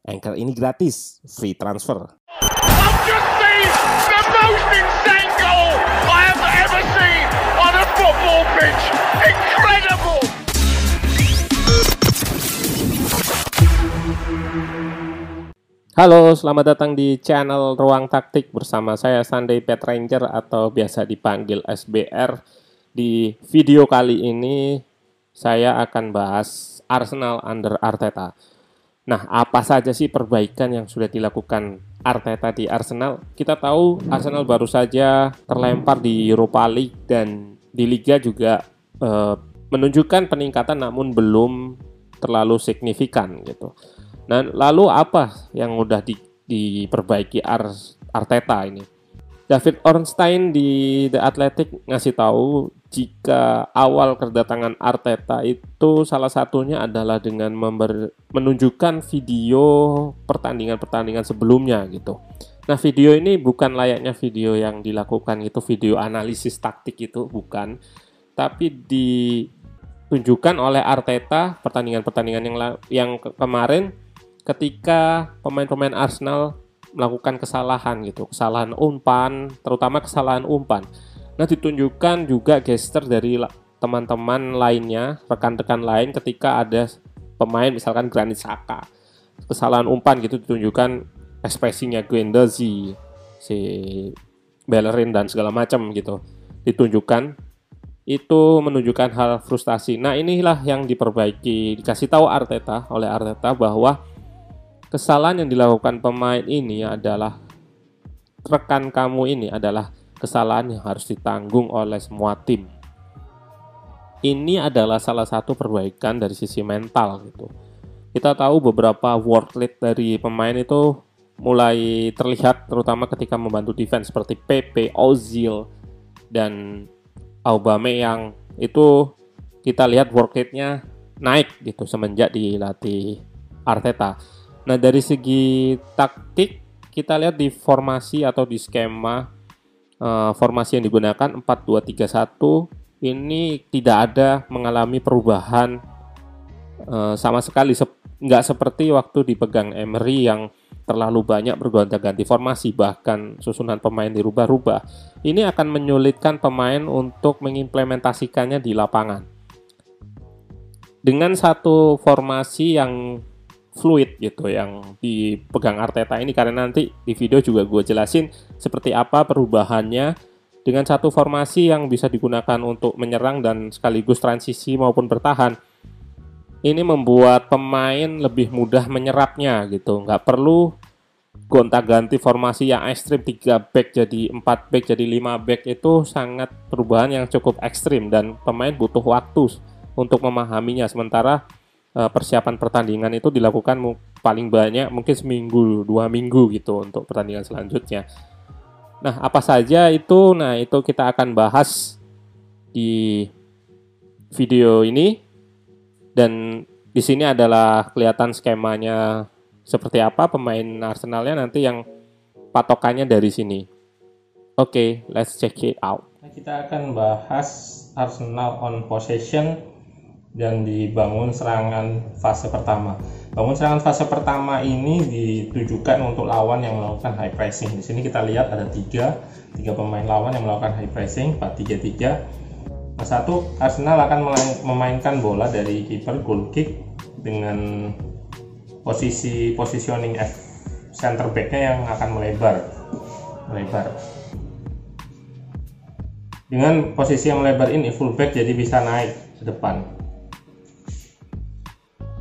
Anchor ini gratis, free transfer. I've just seen the most insane goal I have ever seen on a football pitch. Incredible! Halo, selamat datang di channel Ruang Taktik bersama saya Sunday Pet Ranger atau biasa dipanggil SBR. Di video kali ini saya akan bahas Arsenal under Arteta. Nah, apa saja sih perbaikan yang sudah dilakukan Arteta di Arsenal? Kita tahu Arsenal baru saja terlempar di Europa League dan di Liga juga eh, menunjukkan peningkatan namun belum terlalu signifikan gitu. Nah, lalu apa yang udah di, diperbaiki Ar, Arteta ini? David Ornstein di The Athletic ngasih tahu jika awal kedatangan Arteta itu salah satunya adalah dengan member, menunjukkan video pertandingan-pertandingan sebelumnya gitu. Nah video ini bukan layaknya video yang dilakukan itu video analisis taktik itu bukan, tapi ditunjukkan oleh Arteta pertandingan-pertandingan yang yang ke kemarin ketika pemain-pemain Arsenal melakukan kesalahan gitu, kesalahan umpan, terutama kesalahan umpan. Nah, ditunjukkan juga gesture dari teman-teman lainnya, rekan-rekan lain ketika ada pemain misalkan Granit Saka. Kesalahan umpan gitu ditunjukkan ekspresinya Guendouzi, si Bellerin dan segala macam gitu. Ditunjukkan itu menunjukkan hal frustasi. Nah, inilah yang diperbaiki, dikasih tahu Arteta oleh Arteta bahwa kesalahan yang dilakukan pemain ini adalah rekan kamu ini adalah kesalahan yang harus ditanggung oleh semua tim. Ini adalah salah satu perbaikan dari sisi mental gitu. Kita tahu beberapa work rate dari pemain itu mulai terlihat terutama ketika membantu defense seperti PP, Ozil dan Aubameyang itu kita lihat work rate-nya naik gitu semenjak dilatih Arteta. Nah, dari segi taktik kita lihat di formasi atau di skema uh, formasi yang digunakan 4-2-3-1 ini tidak ada mengalami perubahan uh, sama sekali Sep nggak seperti waktu dipegang Emery yang terlalu banyak bergonta-ganti formasi bahkan susunan pemain dirubah-rubah. Ini akan menyulitkan pemain untuk mengimplementasikannya di lapangan. Dengan satu formasi yang fluid gitu yang dipegang Arteta ini. Karena nanti di video juga gue jelasin seperti apa perubahannya dengan satu formasi yang bisa digunakan untuk menyerang dan sekaligus transisi maupun bertahan. Ini membuat pemain lebih mudah menyerapnya gitu. Nggak perlu gonta-ganti formasi yang ekstrim 3 back jadi 4 back jadi 5 back. Itu sangat perubahan yang cukup ekstrim dan pemain butuh waktu untuk memahaminya. Sementara Eh, persiapan pertandingan itu dilakukan paling banyak mungkin seminggu dua minggu gitu untuk pertandingan selanjutnya. Nah apa saja itu? Nah itu kita akan bahas di video ini dan di sini adalah kelihatan skemanya seperti apa pemain Arsenalnya nanti yang patokannya dari sini. Oke, okay, let's check it out. Kita akan bahas Arsenal on possession dan dibangun serangan fase pertama. Bangun serangan fase pertama ini ditujukan untuk lawan yang melakukan high pressing. Di sini kita lihat ada tiga, tiga pemain lawan yang melakukan high pressing, 4-3-3. Nah, satu, Arsenal akan memainkan bola dari kiper goal kick dengan posisi positioning F center backnya yang akan melebar, melebar. Dengan posisi yang melebar ini, fullback jadi bisa naik ke depan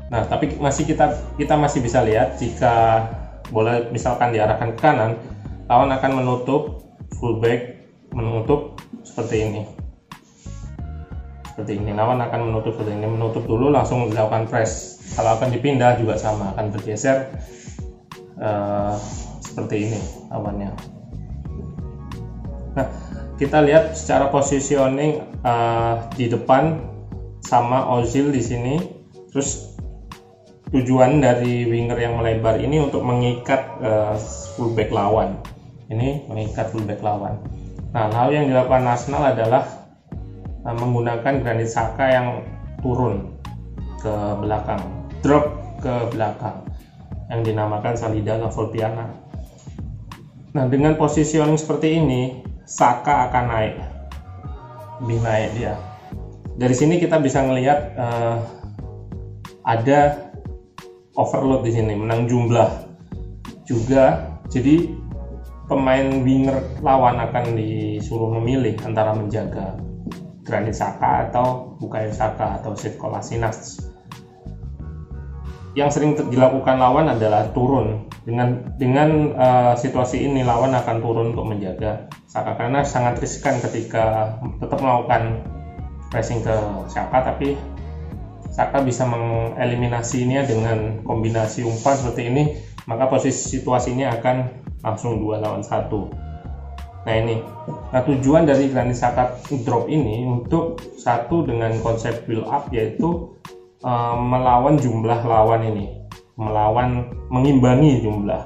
Nah, tapi masih kita kita masih bisa lihat jika bola misalkan diarahkan ke kanan, lawan akan menutup fullback menutup seperti ini. Seperti ini, lawan akan menutup seperti ini, menutup dulu langsung dilakukan press. Kalau akan dipindah juga sama, akan bergeser uh, seperti ini lawannya. Nah, kita lihat secara positioning uh, di depan sama Ozil di sini. Terus tujuan dari winger yang melebar ini untuk mengikat uh, fullback lawan. Ini mengikat fullback lawan. Nah, hal yang dilakukan Arsenal adalah uh, menggunakan Granit Saka yang turun ke belakang, drop ke belakang yang dinamakan Salida Volpiana. Nah, dengan positioning seperti ini, Saka akan naik. Lebih naik dia. Dari sini kita bisa melihat uh, ada overload di sini, menang jumlah juga. Jadi pemain winger lawan akan disuruh memilih antara menjaga Granit Saka atau Bukayo Saka atau Sid Kolasinac yang sering dilakukan lawan adalah turun dengan dengan uh, situasi ini lawan akan turun untuk menjaga Saka karena sangat riskan ketika tetap melakukan pressing ke Saka tapi Saka bisa mengeliminasinya dengan kombinasi umpan seperti ini maka posisi situasinya akan langsung dua lawan satu. Nah ini. Nah tujuan dari Granit Saka drop ini untuk satu dengan konsep build up yaitu uh, melawan jumlah lawan ini. Melawan mengimbangi jumlah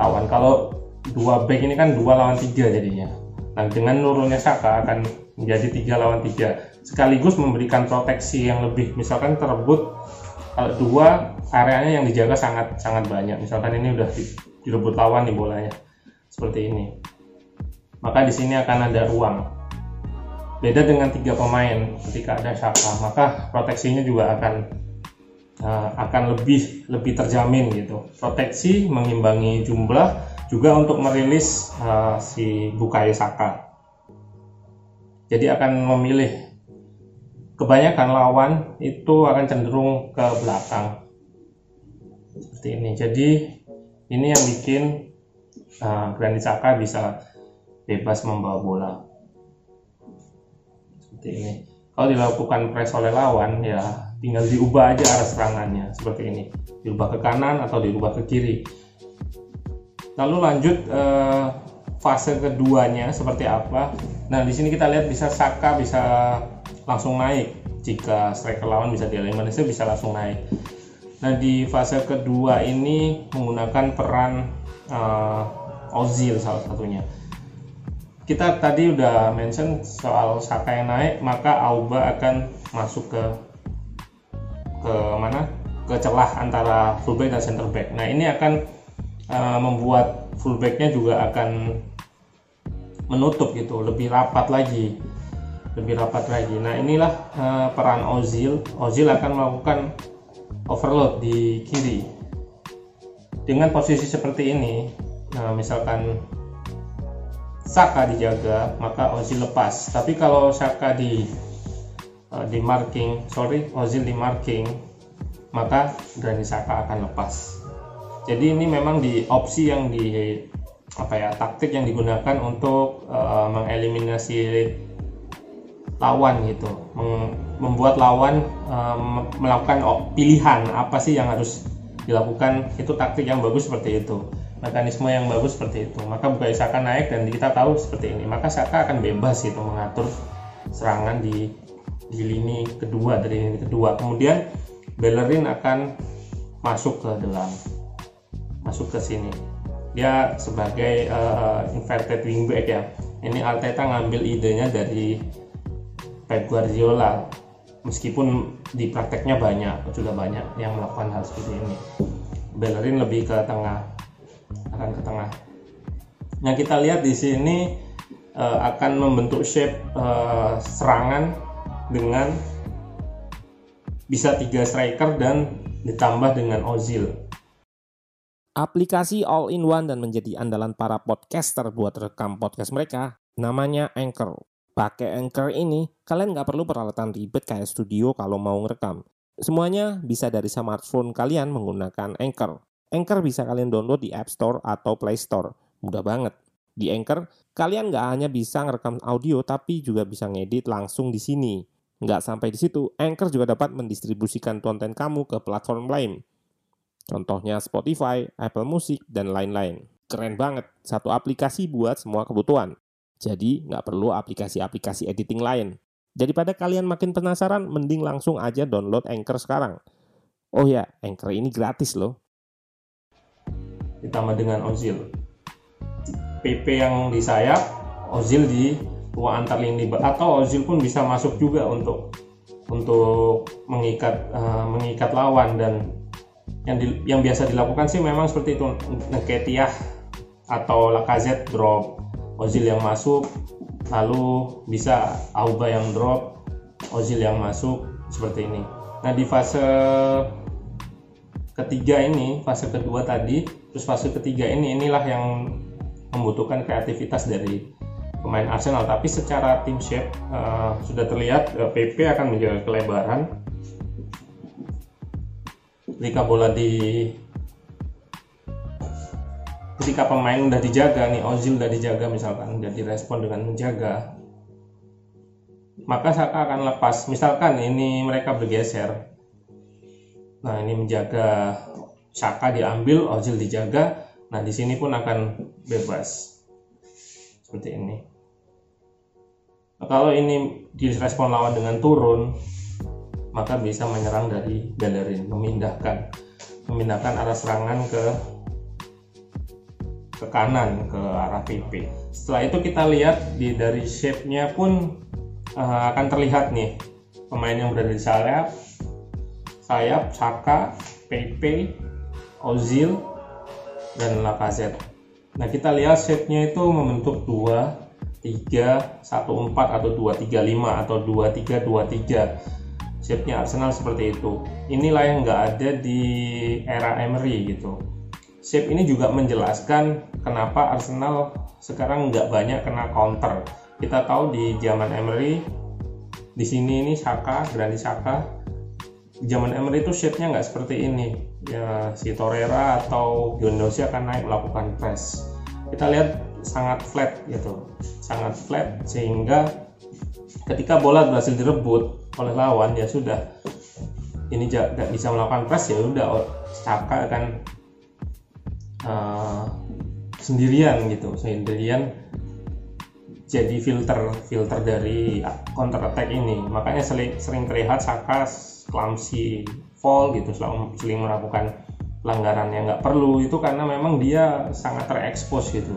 lawan. Kalau dua back ini kan dua lawan tiga jadinya. Nah dengan nurunnya Saka akan menjadi tiga lawan tiga sekaligus memberikan proteksi yang lebih. Misalkan terebut kalau dua areanya yang dijaga sangat sangat banyak. Misalkan ini udah direbut lawan nih bolanya. Seperti ini. Maka di sini akan ada ruang. Beda dengan tiga pemain ketika ada Saka, maka proteksinya juga akan uh, akan lebih lebih terjamin gitu. Proteksi mengimbangi jumlah juga untuk merilis uh, si Bukayo Saka. Jadi akan memilih kebanyakan lawan itu akan cenderung ke belakang. Seperti ini. Jadi ini yang bikin uh, Granit Saka bisa bebas membawa bola. Seperti ini. Kalau dilakukan press oleh lawan ya tinggal diubah aja arah serangannya. Seperti ini. Diubah ke kanan atau diubah ke kiri. Lalu lanjut eh, fase keduanya seperti apa? Nah di sini kita lihat bisa Saka bisa langsung naik. Jika striker lawan bisa dieliminasi bisa langsung naik. Nah di fase kedua ini menggunakan peran eh, Ozil salah satunya. Kita tadi udah mention soal Saka yang naik maka Auba akan masuk ke ke mana? Ke celah antara fullback dan center back. Nah ini akan uh, membuat fullbacknya juga akan menutup gitu lebih rapat lagi lebih rapat lagi. Nah inilah uh, peran Ozil. Ozil akan melakukan overload di kiri. Dengan posisi seperti ini nah misalkan Saka dijaga maka Ozil lepas. Tapi kalau Saka di uh, di marking sorry Ozil di marking maka Granit Saka akan lepas. Jadi ini memang di opsi yang di apa ya taktik yang digunakan untuk uh, mengeliminasi lawan gitu. Mem membuat lawan uh, melakukan pilihan apa sih yang harus dilakukan. Itu taktik yang bagus seperti itu. Mekanisme yang bagus seperti itu. Maka Bukayo Saka naik dan kita tahu seperti ini. Maka Saka akan bebas itu mengatur serangan di di lini kedua dari lini kedua. Kemudian Bellerin akan masuk ke dalam masuk ke sini. Dia sebagai uh, inverted wingback ya. Ini Arteta ngambil idenya dari Pep Guardiola meskipun di prakteknya banyak sudah banyak yang melakukan hal seperti ini Bellerin lebih ke tengah akan ke tengah. Yang kita lihat di sini uh, akan membentuk shape uh, serangan dengan bisa tiga striker dan ditambah dengan Ozil. Aplikasi all-in-one dan menjadi andalan para podcaster buat rekam podcast mereka, namanya Anchor. Pakai Anchor ini, kalian nggak perlu peralatan ribet kayak studio kalau mau ngerekam. Semuanya bisa dari smartphone kalian menggunakan Anchor. Anchor bisa kalian download di App Store atau Play Store. Mudah banget. Di Anchor, kalian nggak hanya bisa ngerekam audio, tapi juga bisa ngedit langsung di sini. Nggak sampai di situ, Anchor juga dapat mendistribusikan konten kamu ke platform lain. Contohnya Spotify, Apple Music, dan lain-lain. keren banget. Satu aplikasi buat semua kebutuhan. Jadi nggak perlu aplikasi-aplikasi editing lain. Daripada kalian makin penasaran, mending langsung aja download Anchor sekarang. Oh ya, Anchor ini gratis loh. Ditambah dengan Ozil. PP yang di sayap, Ozil di tua antar lini atau Ozil pun bisa masuk juga untuk untuk mengikat uh, mengikat lawan dan yang di, yang biasa dilakukan sih memang seperti itu Nketiah atau Lacazette drop Ozil yang masuk lalu bisa Auba yang drop Ozil yang masuk seperti ini. Nah di fase ketiga ini fase kedua tadi terus fase ketiga ini inilah yang membutuhkan kreativitas dari pemain Arsenal. Tapi secara tim shape uh, sudah terlihat uh, eh, PP akan menjaga kelebaran. Ketika bola di ketika pemain udah dijaga nih Ozil udah dijaga misalkan udah direspon dengan menjaga maka Saka akan lepas. Misalkan ini mereka bergeser. Nah ini menjaga Saka diambil Ozil dijaga. Nah di sini pun akan bebas. Seperti ini. Nah, kalau ini direspon lawan dengan turun maka bisa menyerang dari galerin memindahkan memindahkan arah serangan ke ke kanan ke arah PP. Setelah itu kita lihat di dari shape-nya pun uh, akan terlihat nih pemain yang berada di sayap, sayap, Saka, PP, Ozil, dan Lacazette. Nah kita lihat shape-nya itu membentuk 2, 3, 1, 4 atau 2, 3, 5 atau 2, 3, 2, 3 shape-nya Arsenal seperti itu inilah yang nggak ada di era Emery gitu Shape ini juga menjelaskan kenapa Arsenal sekarang nggak banyak kena counter. Kita tahu di zaman Emery, di sini ini Saka, Granit Saka, zaman Emery itu shape-nya nggak seperti ini. Ya, si Torreira atau Gondosi akan naik melakukan press. Kita lihat sangat flat gitu, sangat flat sehingga ketika bola berhasil direbut oleh lawan ya sudah ini nggak bisa melakukan press ya udah Saka akan uh, sendirian gitu sendirian jadi filter filter dari counter attack ini. Makanya sering, sering terlihat Saka clumsy fall gitu selalu sering melakukan pelanggaran yang nggak perlu. Itu karena memang dia sangat terekspos gitu.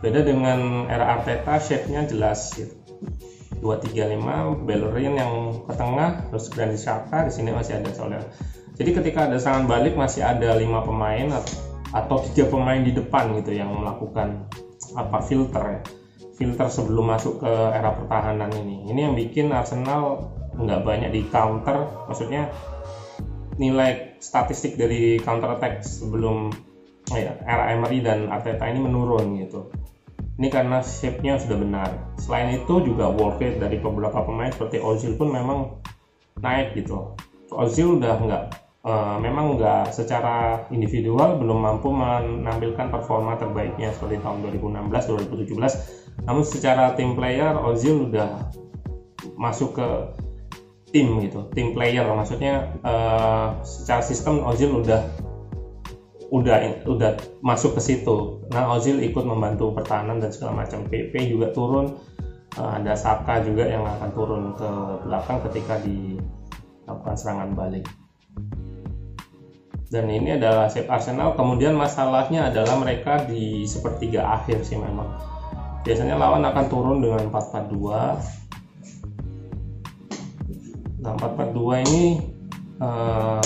Beda dengan era Arteta shape-nya jelas gitu. 235 Bellerin yang ke tengah terus Granit Xhaka di sini masih ada Soler. Jadi ketika ada serangan balik masih ada lima pemain tiga pemain di depan gitu yang melakukan apa filter ya. Filter sebelum masuk ke era pertahanan ini. Ini yang bikin Arsenal nggak banyak di counter. Maksudnya nilai statistik dari counter attack sebelum ya, era Emery dan Arteta ini menurun gitu. Ini karena shape-nya sudah benar. Selain itu juga worth it dari beberapa pemain seperti Ozil pun memang naik gitu. Ozil udah nggak uh, memang nggak secara individual belum mampu menampilkan performa terbaiknya seperti tahun 2016 2017 namun secara tim player Ozil udah masuk ke tim gitu tim player. Maksudnya uh, secara sistem Ozil udah udah udah masuk ke situ. Nah Ozil ikut membantu pertahanan dan segala macam. PP juga turun. Uh, ada Saka juga yang akan turun ke belakang ketika dilakukan serangan balik dan ini adalah shape Arsenal. Kemudian masalahnya adalah mereka di sepertiga akhir sih memang. Biasanya lawan akan turun dengan 4-4-2 nah 4-4-2 ini uh,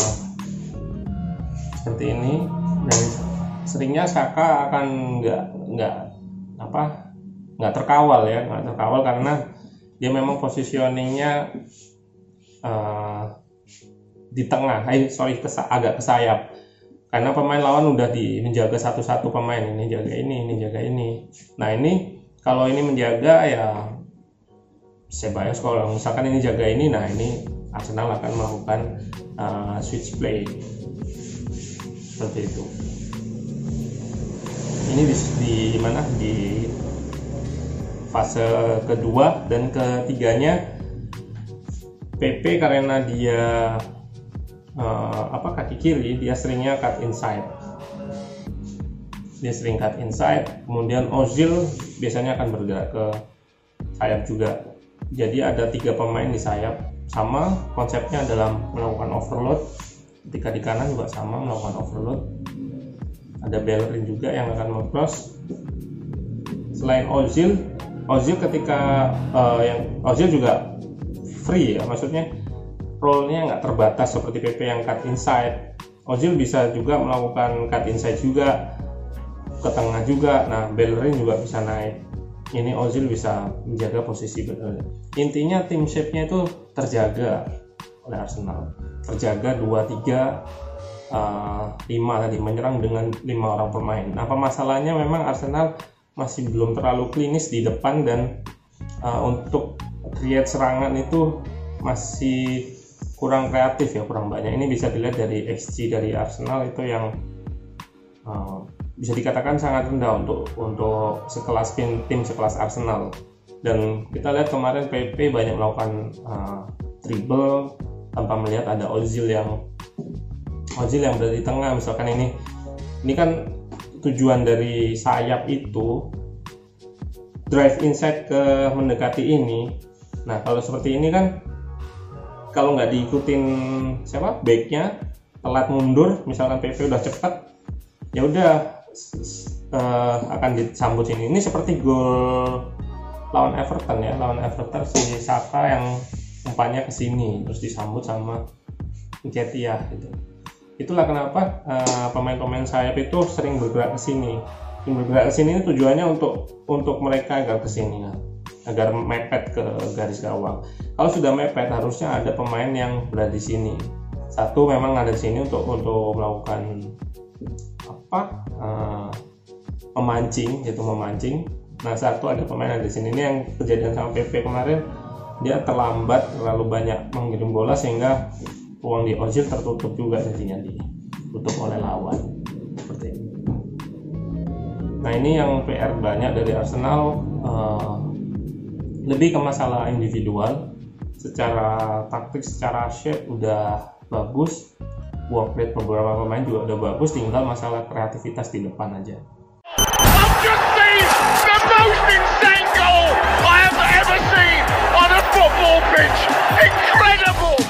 seperti ini. Dan seringnya Saka akan nggak nggak apa nggak terkawal ya nggak terkawal karena dia memang positioningnya uh, di tengah, eh sorry ke, agak ke sayap. Karena pemain lawan udah di menjaga satu-satu pemain ini jaga ini, ini jaga ini. Nah ini kalau ini menjaga ya Sebayos kalau misalkan ini jaga ini, nah ini Arsenal akan melakukan uh, switch play seperti itu. Ini di, di mana di fase kedua dan ketiganya PP karena dia uh, apa kaki kiri dia seringnya cut inside. Dia sering cut inside kemudian Ozil biasanya akan bergerak ke sayap juga. Jadi ada tiga pemain di sayap. Sama konsepnya dalam melakukan overload ketika di kanan juga sama melakukan overload. Ada Bellerin juga yang akan mengcross. Selain Ozil Ozil ketika uh, yang Ozil juga free ya maksudnya role-nya nggak terbatas seperti PP yang cut inside. Ozil bisa juga melakukan cut inside juga ke tengah juga. Nah Bellerin juga bisa naik. Ini Ozil bisa menjaga posisi Bellerin. Intinya tim shape-nya itu terjaga oleh Arsenal. Terjaga 2 3 uh, 5 tadi menyerang dengan lima orang pemain. Nah masalahnya? Memang Arsenal masih belum terlalu klinis di depan dan uh, untuk create serangan itu masih kurang kreatif ya kurang banyak. Ini bisa dilihat dari XG dari Arsenal itu yang uh, bisa dikatakan sangat rendah untuk untuk sekelas tim tim sekelas Arsenal. Dan kita lihat kemarin PP banyak melakukan uh, dribble tanpa melihat ada Ozil yang Ozil yang berada di tengah. Misalkan ini ini kan tujuan dari sayap itu drive inside ke mendekati ini. Nah kalau seperti ini kan kalau nggak diikutin siapa backnya telat mundur misalkan PP udah cepet ya udah uh, akan disambut ini. Ini seperti gol lawan Everton ya, lawan Everton si Saka yang umpannya ke sini terus disambut sama Nketiah gitu. Itulah kenapa uh, pemain-pemain sayap itu sering bergerak ke sini. Bergerak ke sini tujuannya untuk untuk mereka agar ke sini agar mepet ke garis gawang. Kalau sudah mepet harusnya ada pemain yang berada di sini. Satu memang ada di sini untuk untuk melakukan apa uh, memancing gitu memancing. Nah satu ada pemain ada di sini. Ini yang kejadian sama PP kemarin. Dia terlambat terlalu banyak mengirim bola sehingga ruang di Ozil tertutup juga jadinya ditutup oleh lawan. Seperti ini. Nah ini yang PR banyak dari Arsenal uh, lebih ke masalah individual secara taktik secara shape udah bagus. Work rate beberapa pemain juga udah bagus tinggal masalah kreativitas di depan aja. Incredible!